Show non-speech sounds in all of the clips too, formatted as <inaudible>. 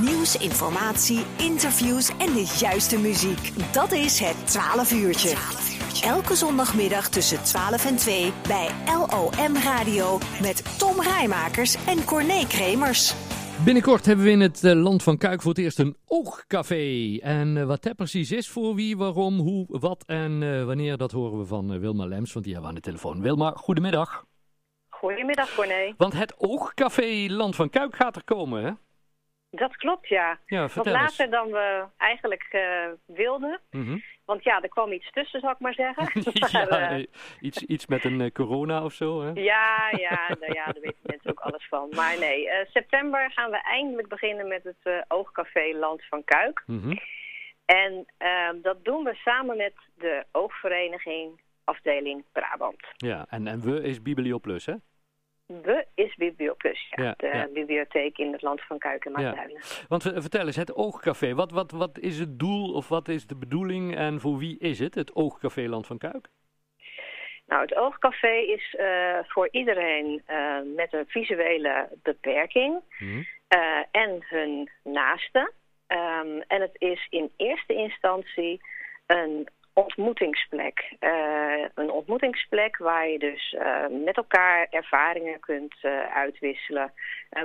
Nieuws, informatie, interviews en de juiste muziek. Dat is het 12 uurtje. Elke zondagmiddag tussen 12 en 2 bij LOM Radio met Tom Rijmakers en Corné Kremers. Binnenkort hebben we in het eh, land van Kuik voor het eerst een oogcafé. En eh, wat dat precies is, voor wie, waarom, hoe, wat en eh, wanneer, dat horen we van Wilma Lems, want die hebben we aan de telefoon. Wilma, goedemiddag. Goedemiddag, Corné. Want het oogcafé Land van Kuik gaat er komen, hè? Dat klopt, ja. Ja, Wat later eens. dan we eigenlijk eh, wilden. Mhm. Want ja, er kwam iets tussen, zal ik maar zeggen. <laughs> ja, Maar, eh, eh, iets, iets met een corona of zo, hè? ja, ja, nou ja, daar weten mensen ook alles van. Maar nee, september gaan we eindelijk beginnen met het Oogcafé Land van Kuik. Mhm. En eh, dat doen we samen met de Oogvereniging afdeling Brabant. Ja, en, en we is Biblioplus, hè? We is Biblioplus, ja, Ja, de ja. bibliotheek in het land van Kuik en Maasduinen. Want vertel eens, het oogcafé, wat, wat, wat is het doel of wat is de bedoeling en voor wie is het, het oogcafé Land van Kuik? Nou, het Oogcafé is eh, voor iedereen eh, met een visuele beperking Mhm. eh, en hun naasten. Ehm, en het is in eerste instantie een ontmoetingsplek. Eh, een ontmoetingsplek waar je dus eh, met elkaar ervaringen kunt eh, uitwisselen.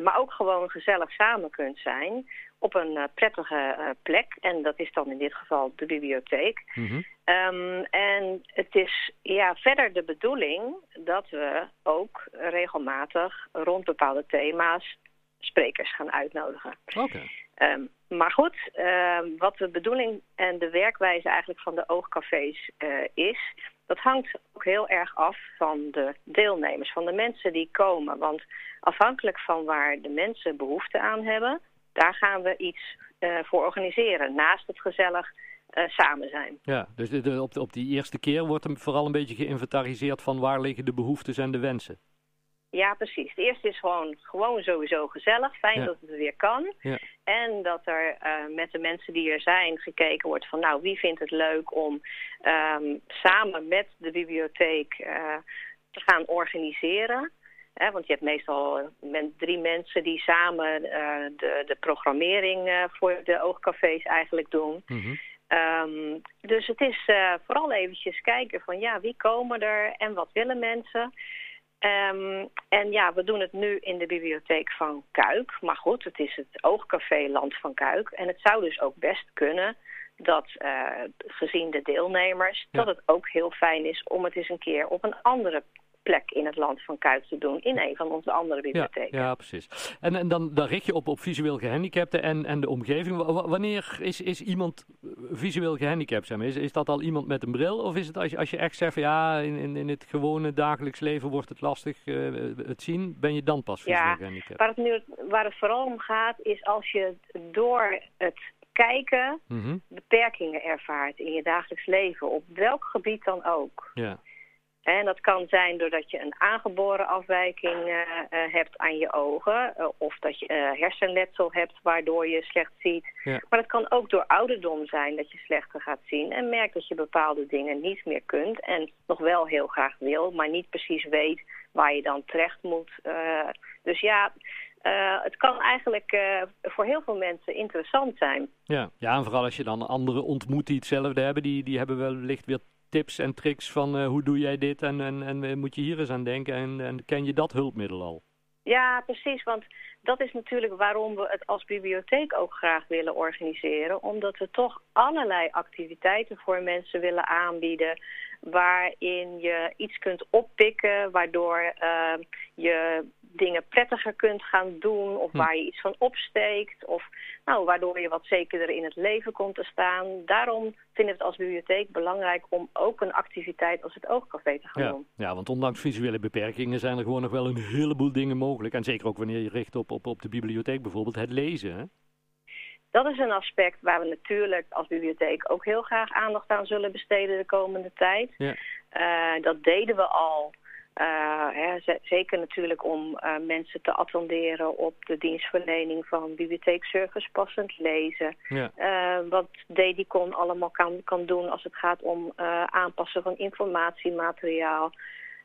maar ook gewoon gezellig samen kunt zijn op een prettige plek. En dat is dan in dit geval de bibliotheek. Mhm. Ehm, en het is ja, verder de bedoeling dat we ook regelmatig rond bepaalde thema's sprekers gaan uitnodigen. Oké. Ehm, maar goed, ehm, wat de bedoeling en de werkwijze eigenlijk van de oogcafés eh, is, dat hangt ook heel erg af van de deelnemers, van de mensen die komen. Want afhankelijk van waar de mensen behoefte aan hebben, daar gaan we iets eh, voor organiseren. Naast het gezellig eh, samen zijn. Ja, dus de, de- op, de- op die eerste keer wordt er vooral een beetje geïnventariseerd van waar liggen de behoeftes en de wensen. Ja, precies. De eerste is gewoon, gewoon sowieso gezellig. Fijn Ja. dat het weer kan. Ja. En dat er eh, met de mensen die er zijn gekeken wordt van... nou, wie vindt het leuk om ehm, samen met de bibliotheek eh, te gaan organiseren... Want je hebt meestal eh, men, drie mensen die samen de, de programmering voor de oogcafés eigenlijk doen. Mhm. Ehm, dus het is vooral eventjes kijken van ja, wie komen er en wat willen mensen. Ehm, en ja, we doen het nu in de bibliotheek van Kuik. Maar goed, het is het oogcafé Land van Kuik. En het zou dus ook best kunnen dat, eh, gezien de deelnemers, Ja. dat het ook heel fijn is om het eens een keer op een andere plek in het Land van Kuik te doen. In een van onze andere Ja, bibliotheken. ja, precies. En, en dan, dan richt je op, op visueel gehandicapten en, en de omgeving. Wa- wa- wanneer is, is iemand eh, visueel gehandicapt? Zeg maar? is, is dat al iemand met een bril? Of is het als je, als je echt zegt van ja, in, in, in het gewone dagelijks leven wordt het lastig eh, het zien, ben je dan pas visueel Ja, gehandicapt? Waar het, nu, waar het vooral om gaat is als je door het kijken Mhm. beperkingen ervaart in je dagelijks leven, op welk gebied dan ook. Ja, En dat kan zijn doordat je een aangeboren afwijking eh, eh, hebt aan je ogen, eh, of dat je hersenletsel hebt waardoor je slecht ziet. Ja. Maar het kan ook door ouderdom zijn dat je slechter gaat zien en merkt dat je bepaalde dingen niet meer kunt en nog wel heel graag wil, maar niet precies weet waar je dan terecht moet. Dus ja, het kan eigenlijk voor heel veel mensen interessant zijn. ja. ja, en vooral als je dan anderen ontmoet die hetzelfde hebben, die, die hebben wellicht weer tips en tricks van eh, hoe doe jij dit en, en, en eh, moet je hier eens aan denken en, en ken je dat hulpmiddel al? Ja, precies. Want dat is natuurlijk waarom we het als bibliotheek ook graag willen organiseren. Omdat we toch allerlei activiteiten voor mensen willen aanbieden. Waarin je iets kunt oppikken, waardoor eh, je dingen prettiger kunt gaan doen. Of Hm. waar je iets van opsteekt. Of nou, waardoor je wat zekerder in het leven komt te staan. Daarom vinden we het als bibliotheek belangrijk om ook een activiteit als het oogcafé te gaan Ja, doen. ja, want ondanks visuele beperkingen zijn er gewoon nog wel een heleboel dingen mogelijk. En zeker ook wanneer je richt op, op, op de bibliotheek bijvoorbeeld, het lezen. Hè? Dat is een aspect waar we natuurlijk als bibliotheek ook heel graag aandacht aan zullen besteden de komende tijd. Ja. Eh, dat deden we al. Eh, hè, zeker natuurlijk om eh, mensen te attenderen op de dienstverlening van bibliotheekservice passend lezen. Ja. Eh, wat Dedicon allemaal kan, kan doen als het gaat om aanpassen van informatiemateriaal.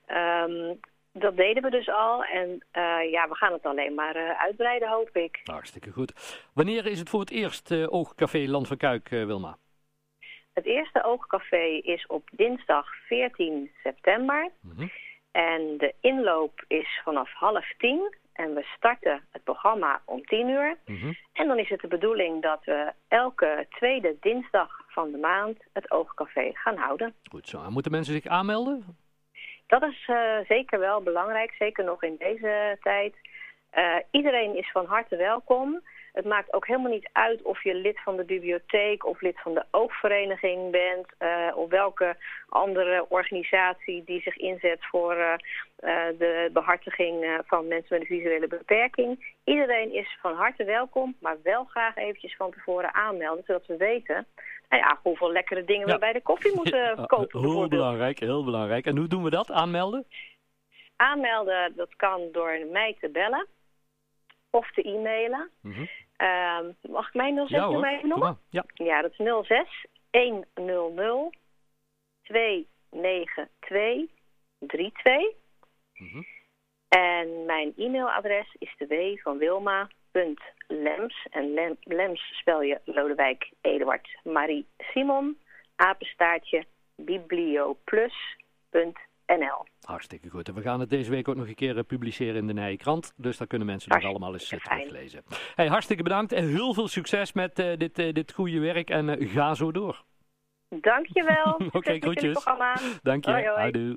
Ehm, Dat deden we dus al en ja, we gaan het alleen maar uitbreiden, hoop ik. Hartstikke goed. Wanneer is het voor het eerst Oogcafé Land van Kuik, Wilma? Het eerste Oogcafé is op dinsdag 14 september. Mm -hmm. En de inloop is vanaf half tien. En we starten het programma om 10 uur. Mm -hmm. En dan is het de bedoeling dat we elke tweede dinsdag van de maand het Oogcafé gaan houden. Goed zo. En moeten mensen zich aanmelden? Dat is uh, zeker wel belangrijk, zeker nog in deze tijd. Uh, iedereen is van harte welkom. Het maakt ook helemaal niet uit of je lid van de bibliotheek of lid van de oogvereniging bent. Uh, of welke andere organisatie die zich inzet voor uh, de behartiging van mensen met een visuele beperking. Iedereen is van harte welkom, maar wel graag eventjes van tevoren aanmelden, zodat we weten nou ja, hoeveel lekkere dingen Ja. we bij de koffie moeten <laughs> kopen. Heel belangrijk, heel belangrijk. En hoe doen we dat? Aanmelden? Aanmelden, dat kan door mij te bellen of te e-mailen. Mhm. Ehm, mag ik mijn 06 Ja even noemen? Ja. Ja, dat is 06 100 292 32. Mhm. En mijn e-mailadres is de w van Wilma.lems. En lem, Lems spel je Lodewijk Eduard Marie Simon. Apenstaartje biblioplus.nl. Hartstikke goed. En we gaan het deze week ook nog een keer eh, publiceren in de Nije Krant. Dus daar kunnen mensen nog Hartstikke allemaal eens eh, fijn. teruglezen. Hey, hartstikke bedankt en heel veel succes met eh, dit, dit goede werk. En ga zo door. Dankjewel. <laughs> Oké, groetjes. Dank je. Hoi.